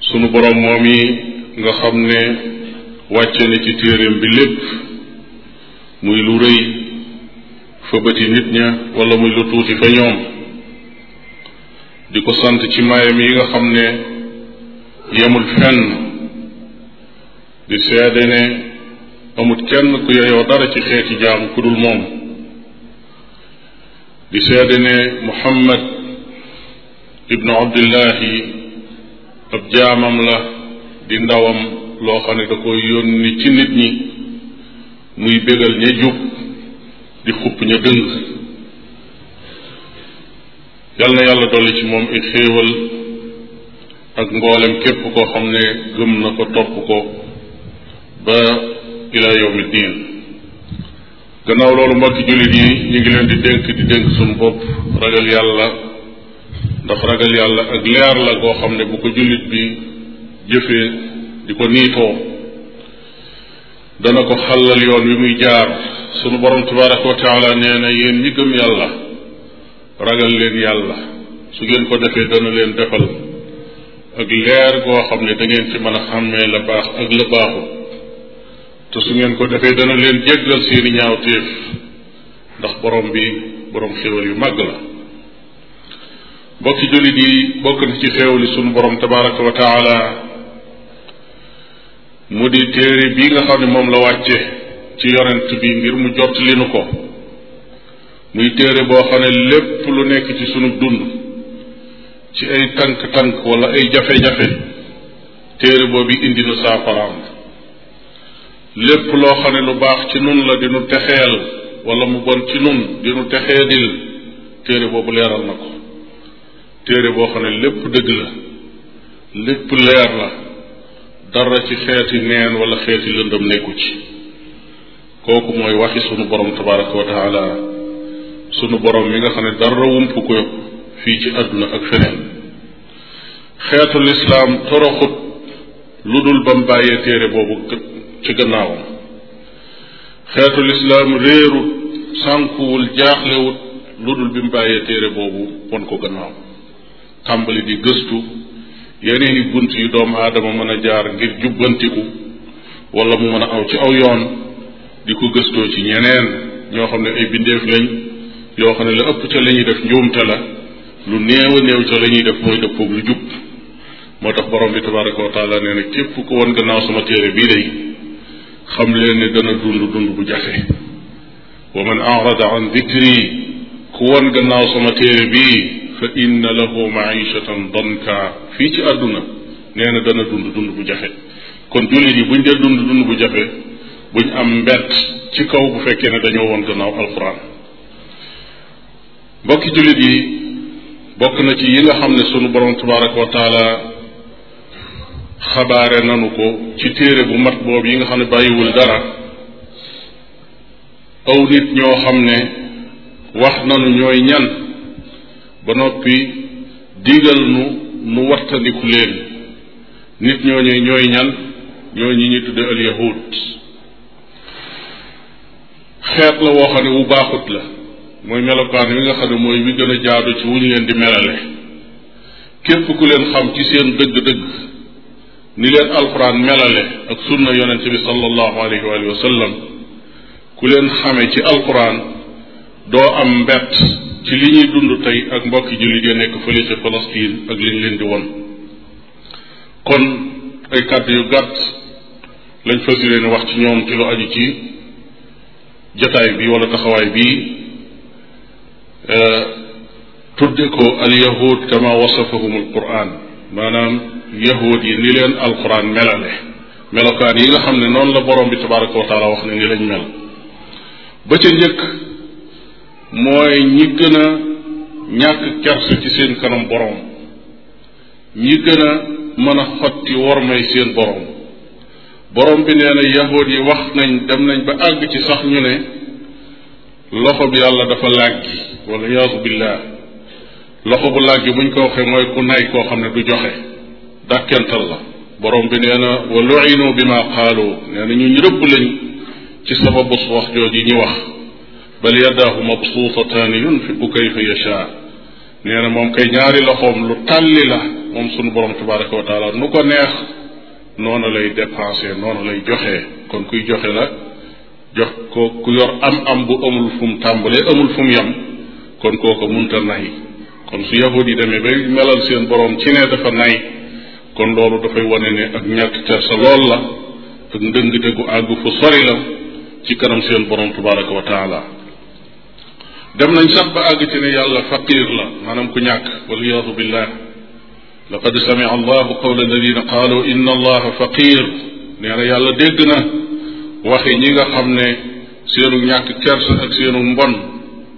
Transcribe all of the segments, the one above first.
sunu boroom moom yi nga xam ne wàcce na ci téeréem bi lépp muy lu rëy fa bëti nit ña wala muy lu tuuti fa ñoom di ko sant ci mayam yi nga xam ne yemul fenn di seede ne amut kenn ku yeyoo dara ci xeeti jaam ku dul moom di seede ne Muhammad ibnu abdillahi ab jaamam la di ndawam loo xam ne da ko yónni ci nit ñi muy bégal ña jub di xupp ña dëng yal na yàlla dolli ci moom i xéewal ak mboolem képp koo xam ne gëm na ko topp ko ba ila yawmi diin gannaaw loolu mbokki jullit yi ñu ngi leen di dénk di dénk suñu bopp ragal yàlla ndax ragal yàlla ak leer la goo xam ne bu ko jullit bi jëfee di ko niitoo dana ko xàllal yoon wi muy jaar sunu borom tabaraka wa taala nee na yéen ñi gëm yàlla ragal leen yàlla su ngeen ko defee dana leen defal ak leer goo xam ne da ngeen ci mën a xàmmee la baax ak la baaxul te su ngeen ko defee dana leen jéggal seeni ñaawteef ndax borom bi borom xéwal yu màgg la bokki jullit yi bokk na ci xéewali sunu borom tabaraka wa taala mu di téere bii nga xam ne moom la wàcce ci yonent bi ngir mu jot li nu ko muy téere boo xam ne lépp lu nekk ci sunu dund ci ay tànk-tànk wala ay jafe-jafe téere boobu indi na saafaraam lépp loo xam ne lu baax ci nun la di nu texeel wala mu bon ci nun di nu texeedil téere boobu leeral na ko téere boo xam ne lépp dëgg la lépp leer la dara ci xeeti neen wala xeeti lëndëm nekku ci kooku mooy waxi sunu borom tabaraka wa taala sunu borom mi nga xam ne dara wump ko fii ci àdduna ak feneen xeetu lislaam toroxut lu dul ba mu bàyyee téere boobu ci gannaawam xeetu lislaam réerut sànkuwul jaaxlewut lu dul bi mu bàyyee téere boobu won ko gannaaw tàmbali di gëstu yeneen i bunt yu doomu aadama mën a jaar ngir jubbantiku wala mu mën a aw ci aw yoon di ko gëstoo ci ñeneen ñoo xam ne ay bindeef lañ yoo xam ne la ëpp ca la ñuy def njuumte la lu néew a néew ca la ñuy def mooy dëppoog lu jub moo tax borom bi tabaraka wa taala nee na képp ku woon gannaaw sama téere bii day xam leen ne dana dund dund bu jafe wa man arada an dikri ku woon gannaaw sama téere bii fa inna lahu maishatan danka fii ci àdduna nee na dana dund dund bu jafe kon jullit yi buñ dee dund dund bu jafe buñ am mbett ci kaw bu fekkee ne dañoo woon gannaaw alquran mbokki jullit yi bokk na ci yi nga xam ne sunu borom tabaraka wa taala xabaare nanu ko ci téere bu mat boobu yi nga xam ne bàyyiwul dara aw nit ñoo xam ne wax nanu ñooy ñan ba noppi digal nu nu wattandiku leen nit ñooñu ñooy ñan ñooñu ñu tudde al yahud xeet la woo xam ne wu baaxut la mooy melokaan wi nga xam ne mooy wi gën a jaadu ci wuñ leen di melale képp ku leen xam ci seen dëgg-dëgg ni leen alxuraan melale ak sunna yonent bi sallallahu alayhi wa sallam ku leen xame ci alxuraan doo am mbett ci li ñuy dund tey ak mbokki jullit ya nekk fële ca Palestine ak liñ leen di won kon ay kàddu yu gàtt lañ fas yéene wax ci ñoom ci lu aju ci jataay bi wala taxawaay bi euh, tudde ko al yahud kama wasafahum al quran maanaam yahud yi ni leen al quran melale melokaan yi nga xam ne noonu la borom bi tabaraka wa taala wax ne ni lañ mel ba ca njëkk mooy ñi gën a ñàkk kersa ci seen kanam borom ñi gën a mën a xotti wormay seen borom borom bi nee na yahood yi wax nañ dem nañ ba àgg ci sax ñu ne loxo bi yàlla dafa làggi wala yaasu billah loxo bu làggi buñ ko waxee mooy ku nay koo xam ne du joxe dàkkental la borom bi nee na wa lu'inu bi ma qaalu nee na ñu ñu rëbb lañ ci sababu wax jooju ñu wax bal yadaahu mabsuutataani yunfiqu kayfa yashaa nee na moom kay ñaari loxoom lu tàlli la moom sunu borom tabaraka wa taala nu ko neex noonu lay dépensé noonu lay joxe kon kuy joxe la jox ko ku yor am am bu amul fu mu tàmbalee amul fu mu yem kon kooku munta nay kon su yahud yi demee bay melal seen borom ci ne dafa nay kon loolu dafay wane ne ak ñàkk kersa lool la ak ndëngte gu àgg fu sori la ci kanam seen borom tabaraka wa taala dem nañ sax ba àgg ci ne yàlla faqir la maanaam ku ñàkk waliyaadu billah laqad samia allahu qawla alladina qaalu inna allaha faqir nee na yàlla dégg na waxi ñi nga xam ne seenu ñàkk kersa ak seenu mbon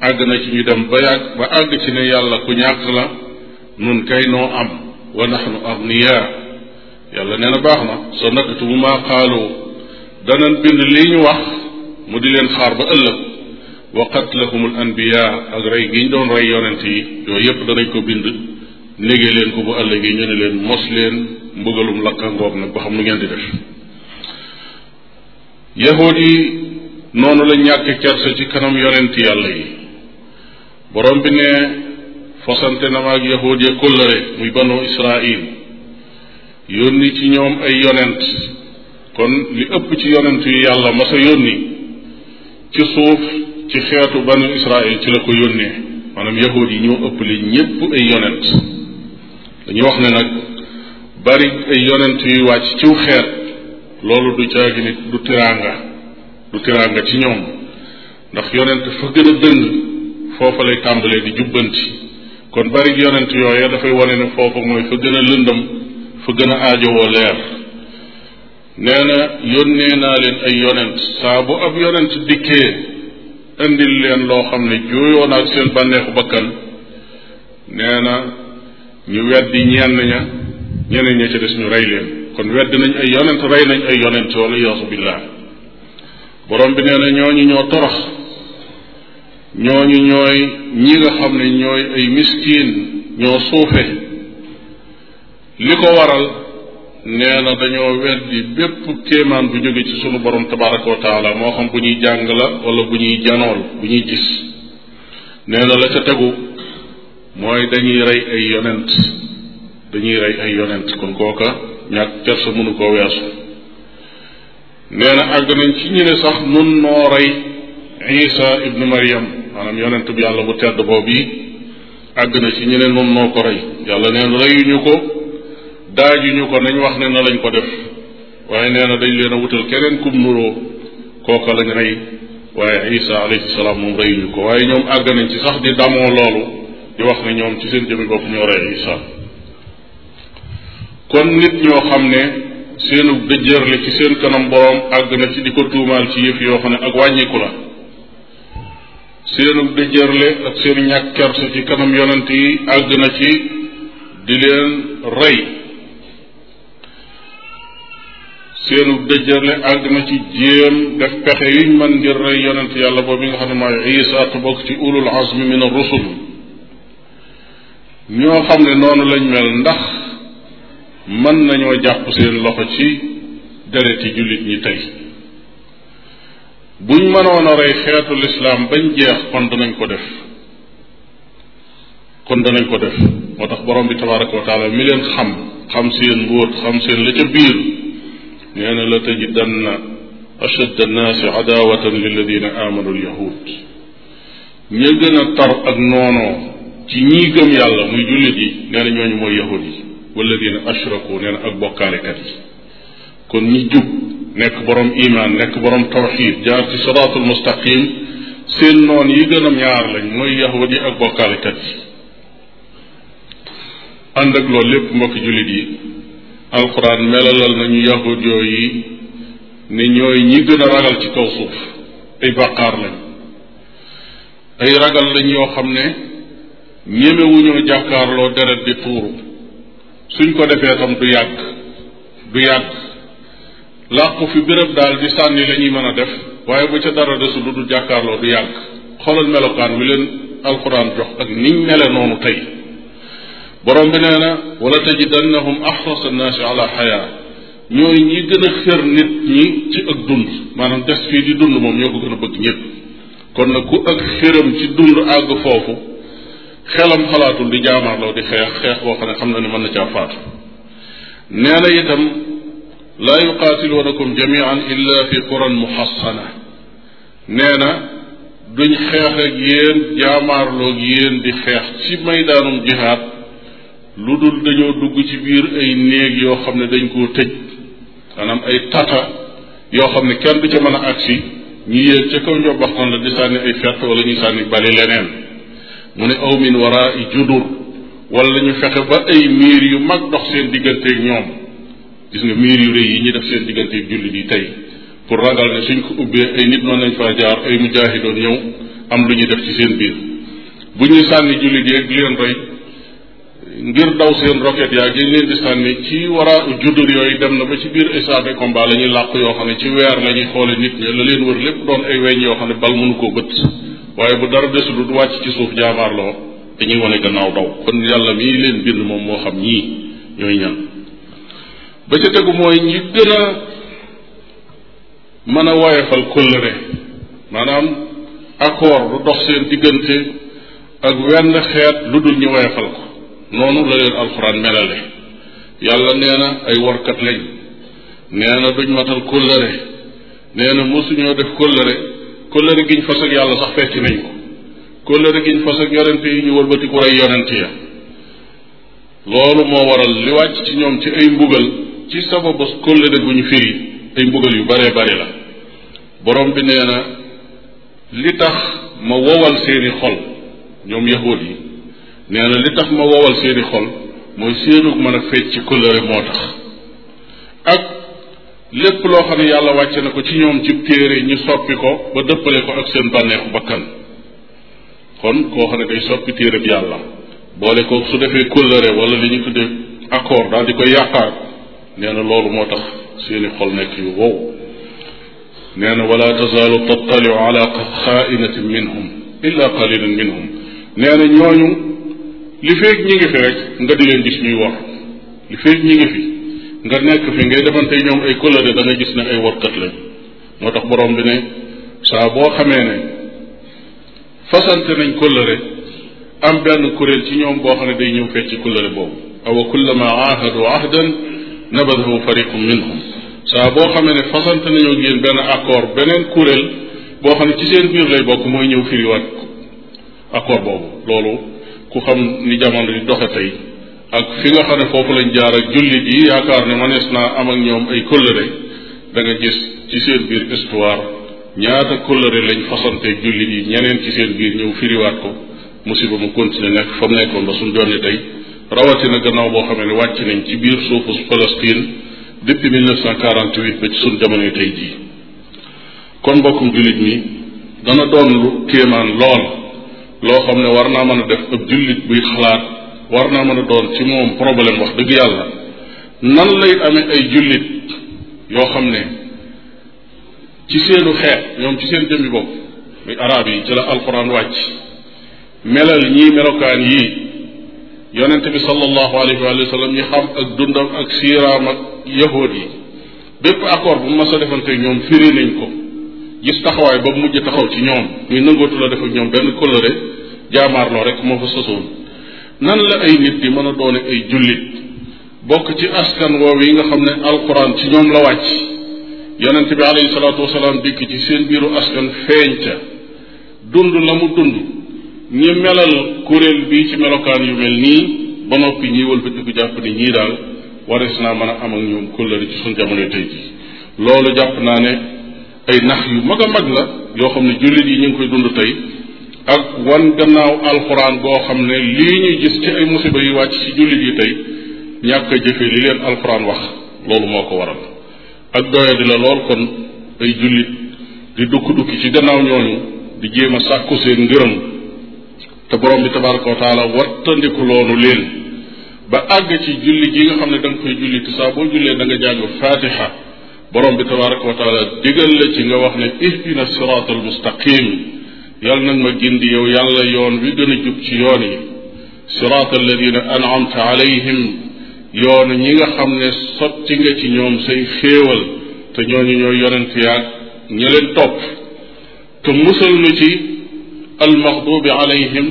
àgg na ci ñu dem ba yàgg ba àgg ci ne yàlla ku ñàkk la nun kay noo am wa nahnu agniya yàlla nee na baax na sa naktubu maa qaalu danañ bind lii ñu wax mu di leen xaar ba ëllëg wa qatlahum al anbiya ak rey gi ñu doon rey yonent yi yooyu yépp danañ ko bind négee leen ko bu ëllëg yi ñu ne leen mos leen mbugalum lakka ngoog nag ba xam nu ngeen di def yahuud yi noonu la ñàkk kersa ci kanam yonent yàlla yi borom bi ne fasante na ma ak yahuud ya kóllëre muy banu israil yónni ci ñoom ay yonent kon li ëpp ci yonent yu yàlla masa yónni ci suuf ci xeetu banu israil ci la ko yónnee maanaam yahuud yi ñoo ëpp li ñépp ay yonent dañuy wax ne nag bari ay yonent yuy wàcc ciw xeet loolu du caagi nit du tiraanga du tiraanga ci ñoom ndax yonent fa gën a dëng foofa lay tàmbalee di jubbanti kon bari yonent yooya dafay wane ne foofa mooy fa gën a lëndëm fa gën a aajowoo leer nee na yónnee naa leen ay yonent saa bu ab yonent dikkee indil leen loo xam ne juuyoo na ak seen bànneexu bakkan nee na ñu weddi ñenn ña ñeneen ña ca des ñu rey leen kon weddi nañ ay yonent rey nañ ay yonent wala yaasu billah borom bi nee na ñooñu ñoo torox ñooñu ñooy ñi nga xam ne ñooy ay miskiin ñoo suufe li ko waral nee na dañoo weddi bépp kéemaan bu jóge ci sunu borom tabaraka wa taala moo xam bu ñuy jàng la wala bu ñuy janool bu ñuy gis nee na la ca tegu mooy dañuy rey ay yonent dañuy rey ay yonent kon kooka ñàkk kersa mënu koo weesu nee na àgg nañ ci ñu ne sax nun noo rey isa ibnu mariam maanaam yonent bi yàlla bu tedd boobu yi àgg na ci ñu ne nun noo ko rey yàlla neen reyuñu ko daajuñu ko nañ wax ne na lañ ko def waaye nee na dañ leen a wutal keneen kum nuroo kooka lañ rey waaye isa alayhi salaam moom reyuñu ko waaye ñoom àgg nañ ci sax di damoo loolu di wax ne ñoom ci seen jëmmi bopp ñoo rey isa kon nit ñoo xam ne seenu dëjërle ci seen kanam boroom àgg na ci di ko tuumaal ci yëf yoo xam ne ak wàññiku la seenu dëjërle ak seen ñàkk kersa ci kanam yonent yi àgg na ci di leen rey seenu dëjërle àgg na ci jéem def pexe yuñ mën ngir rey yonent yàlla boobu nga xam ne mooy Isa te bokk ci ulul azmi min ar-rusul ñoo xam ne noonu lañ mel ndax mën nañoo jàpp seen loxo ci dereti jullit ñi tey buñ mënoon a rey xeetu lislaam bañ jeex kon danañ ko def kon danañ ko def moo tax borom bi tabaraka wa taala mi leen xam xam seen mbóot xam seen la ca biir nee na la tajidanna ashadda annaasi adaawatan lilladina aamanu alyahud ña gën a tar ak noonoo ci ñii gëm yàlla muy jullit yi nee na ñooñu mooy yahud yi walladina ashraku nee na ak bokkaalekat yi kon ñi jub nekk borom iman nekk borom tawxid jaar ci siraatul mustaqim seen noon yi gën a ñaar lañ mooy yahud yi ak bokkaalekat yi ànd ak loolu lépp mbokki jullit yi alquran melalal nañu yahud yooyu ne ñooy ñi gën a ragal ci kaw suuf ay bàqaar lañ ay ragal lañ yoo xam ne ñemewuñoo jàkkaarloo deret di tuuru suñ ko defee tam du yàgg du yàgg làqu fi béréb daal di sànni la ñuy mën a def waaye bu ca dara desul lu dul jàkkaarloo du yàgg xoolal melokaan wi leen alquran jox ak niñ mele noonu tey borom bi nee na wala tajidannahum axrasa annaasi ala xayaa ñooy ñi gën a xër nit ñi ci ak dund maanaam des fii di dund moom ñoo ko gën a bëgg ñëpp kon nag ku ak xëram ci dund àgg foofu xelam xalaatul di jaamaarloo di xeex xeex boo xam ne xam na ne mën na caa faatu nee na itam laa yuqaatiluunakum jamian illa fi quran muhassana nee na duñ xeex ak yéen jaamaarloog yéen di xeex ci maydaanum jihaad lu dul dañoo dugg ci biir ay néeg yoo xam ne dañ koo tëj maanaam ay tata yoo xam ne kenn du ca mën a agsi ñu yéeg ca kaw njobbaxtan la di sànni ay fett wala ñu sànni bali leneen mu ne aw min waraa i judur wala ñu fexe ba ay miir yu mag dox seen digganteeg ñoom gis nga miir yu rëy yi ñu def seen digganteeg julli di tey pour ragal ne suñ ko ubbee ay nit mën nañ faa jaar ay mujaahidoon ñëw am lu ñu def ci seen biir bu ñuy sànni jullit yeeg di leen rey ngir daw seen roquette yaa gi ngeen di sànni ci war a juddur yooyu dem na ba ci biir stade de combat la ñuy làq yoo xam ne ci weer la ñuy xoole nit ñi la leen wër lépp doon ay weñ yoo xam ne bal mënu koo bët waaye bu dara desul du wàcc ci suuf jaamaarloo dañuy wane gannaaw daw kon yàlla mii leen bind moom moo xam ñii ñooy ñan ba ca tegu mooy ñi gën a mën a woyefal kóllëre maanaam accord du dox seen diggante ak wenn xeet lu dul ñu woyefal ko noonu la leen alxuraan melale yàlla nee na ay warkat lañ nee na duñ matal kóllëre nee na mosuñoo def kóllëre kóllëre giñ fas ak yàlla sax fecc nañ ko kóllëre giñ fas ak yonente yi ñu wëlbati ku rey yonente ya loolu moo waral li wàcc ci ñoom ci ay mbugal ci sababu kóllëre gu ñu firi ay mbugal yu bare bare la borom bi nee na li tax ma wowal seeni xol ñoom yahuud yi nee na li tax ma wowal seeni xol mooy séenug mën a fecc ci kóllëre moo tax ak lépp loo xam ne yàlla wàcce na ko ci ñoom ci téere ñu soppi ko ba dëppale ko ak seen bànneexu bakkan kon koo xam ne day soppi téereb yàlla boole ko su defee kóllëre wala li ñu tuddee accord daal di koy yàqaar nee na loolu moo tax seeni xol nekk yu wow nee na wala tazaalu tattaliu ala xaainatin minhum illa qalilan minhum nee na ñooñu li feeg ñi ngi fi rek nga di leen gis ñuy war li feeg ñi ngi fi nga nekk fi ngay defante ñoom ay kóllëre da gis ne ay warkat lañ moo tax borom bi ne saa boo xamee ne fasante nañ kóllëre am benn kuréel ci ñoom boo xam ne day ñëw fecc kóllëre boobu awa kullama ahadu ahdan nabadahu fariqum minhum saa boo xamee ne fasante nañoo ak yéen benn accord beneen kuréel boo xam ne ci seen biir lay bokk mooy ñëw firiwaat accord boobu loolu ku xam ni jamono di doxe tey ak fi nga xam ne foofu lañ jaar ak jullit yi yaakaar ne mënees naa am ak ñoom ay kóllëre da nga gis ci seen biir histoire ñaata kóllëre lañ fasante jullit yi ñeneen ci seen biir ñëw firiwaat ko musiba mu continué nekk fa mu nekkoon ba suñ jonni tey rawatina gannaaw boo xamee ne wàcc nañ ci biir suufu Palestine depuis 1948 ba ci suñ jamono tey jii kon mbokkum jullit mi dana doon lu kéemaan lool loo xam ne war naa mën a def ab jullit buy xalaat war naa mën a doon ci moom problème wax dëgg yàlla nan lay amee ay jullit yoo xam ne ci seenu xeet ñoom ci seen jëmmi bopp muy arab yi ci la alquran wàcc melal ñii melokaan yii yonente bi sallallahu alayhi wa sallam ñi xam ak dundam ak siiraam ak yahood yi bépp accord bu mas a defante ñoom firi nañ ko gis taxawaay ba mujj taxaw ci ñoom muy nangootu la def ak ñoom benn coloré jaamaarloo rek moo fa sosoon nan la ay nit di mën a doone ay jullit bokk ci askan woow yi nga xam ne alquran ci ñoom la wàcc yonent bi alayhi salaatu wasalaam dikk ci seen biiru askan feeñ ca dund la mu dund ñi melal kuréel bi ci melokaan yu mel nii ba noppi ñiy wëlbatiku jàpp ni ñii daal warees naa mën a am ak ñoom kóllëre ci suñ jamono tey ji loolu jàpp naa ne ay nax yu mag a mag la yoo xam ne jullit yi ñu ngi koy dund tey ak wan gannaaw alxuraan boo xam ne lii ñuy gis ci ay musiba yu wàcc ci jullit yi tey ñàkk a jëfe li leen alxuraan wax loolu moo ko waral ak doye di la lool kon ay jullit di dukk dukki ci gannaaw ñooñu di jéem a sàkku seen ngërëm te borom bi tabaraka wa taala wattandiku loonu leen ba àgg ci julli gi nga xam ne da nga koy julli te saa boo jullee da nga jàng fatiha borom bi tabaraka wa taala digal la ci nga wax ne ihdina siraat al mustaqim yàlla nag ma gindi yow yàlla yoon wi gën a jub ci yoon yi siraat alladina an'amta alayhim yoonu ñi nga xam ne sotti nga ci ñoom say xéewal te ñooñu ñooy yonent yaag ña leen topp te musal nu ci almaxdubi alayhim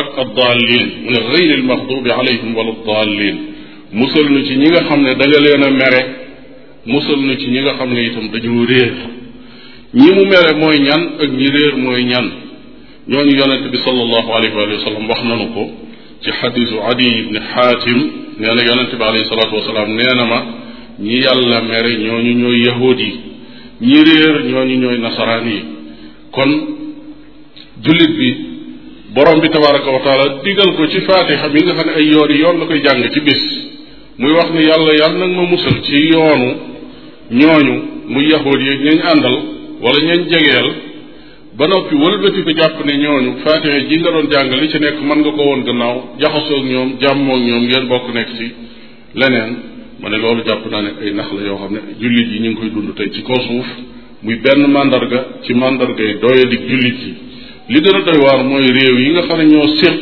ak addaalin mu ne gayri almaxdubi alayhim wala addaalin musal nu ci ñi nga xam ne da nga leen a mere musal nu ci ñi nga xam ne itam dañoo réer ñi mu mere mooy ñan ak ñi réer mooy ñan ñooñu yonent bi sallallahu alayhi wa sallam wax nanu ko ci xadisu adi ibni xaatim nee na yonent bi alayhi salaatu wasalaam nee na ma ñi yàlla mere ñooñu ñooy yahuud yi ñi réer ñooñu ñooy nasaraan yi kon jullit bi borom bi tabaraka wa taala digal ko ci faatixa bi nga xam ne ay yoon yi yoon la koy jàng ci bis muy wax ni yàlla yàlla nag ma musal ci yoonu ñooñu muy yahuud yi ñañ àndal wala ñañ jegeel ba noppi wëlbati ko jàpp ne ñooñu faatiha ji nga doon jàng li ci nekk mën nga ko woon gannaaw jaxasoo ak ñoom jàmmoo ñoom ngeen bokk nekk ci leneen ma ne loolu jàpp naa ne ay nax la yoo xam ne jullit yi ñu ngi koy dund tey ci kaw suuf muy benn mandarga ci mandarga yi doyadik jullit yi li gën a doy waar mooy réew yi nga xam ne ñoo séq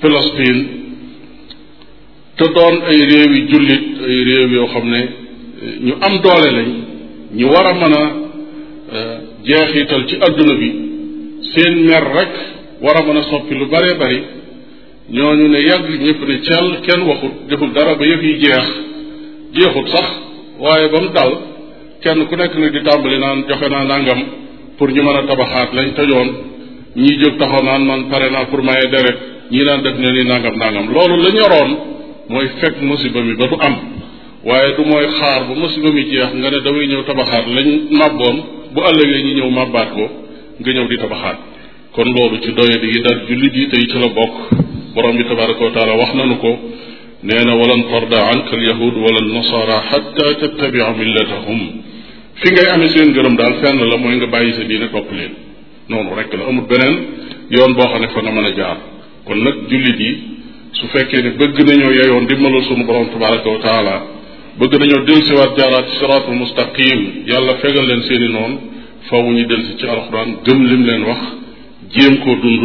Palestine te doon ay réewi jullit ay réew yoo xam ne eh, ñu am doole lañ ñu war a mën a eh, jeexital ci àdduna bi seen mer rek war a mën a soppi lu bare bari ñooñu ne yàgg ñëpp ne cell kenn waxut deful dara ba yëf yi jeex jeexut sax waaye ba mu dal kenn ku nekk nag di tàmbali naan joxe naa nangam pour ñu mën a tabaxaat lañ tëjoon ñii jóg taxaw naan man pare naa pour maye deret ñii naan def na ni nangam nangam loolu la ñoroon mooy fekk musiba mi ba du am waaye du mooy xaar ba musiba mi jeex nga ne damay ñëw tabaxaat lañ màbboon bu ëllëgee ñu ñëw màbbaat ko nga ñëw di tabaxaat kon loolu ci doyadi yi dal jullit yi tey ci la bokk borom bi tabaraka wa taala wax nanu ko nee na walan tarda anka al yahud wala nasara xatta tattabia millatahum fi ngay amee seen ngërëm daal fenn la mooy nga bàyyi sa diine topp leen noonu rek la amul beneen yoon boo xam ne fa na mën a jaar kon nag jullit yi su fekkee ne bëgg nañoo yeyoo ndimbalal sunu borom tabaraka wa taala bëgg nañoo dellusiwaat jaaraat ci siraatul mustaqim yàlla fegal leen seeni noonu faw ñu dellusi ci alxuraan gëm lim leen wax jéem koo dund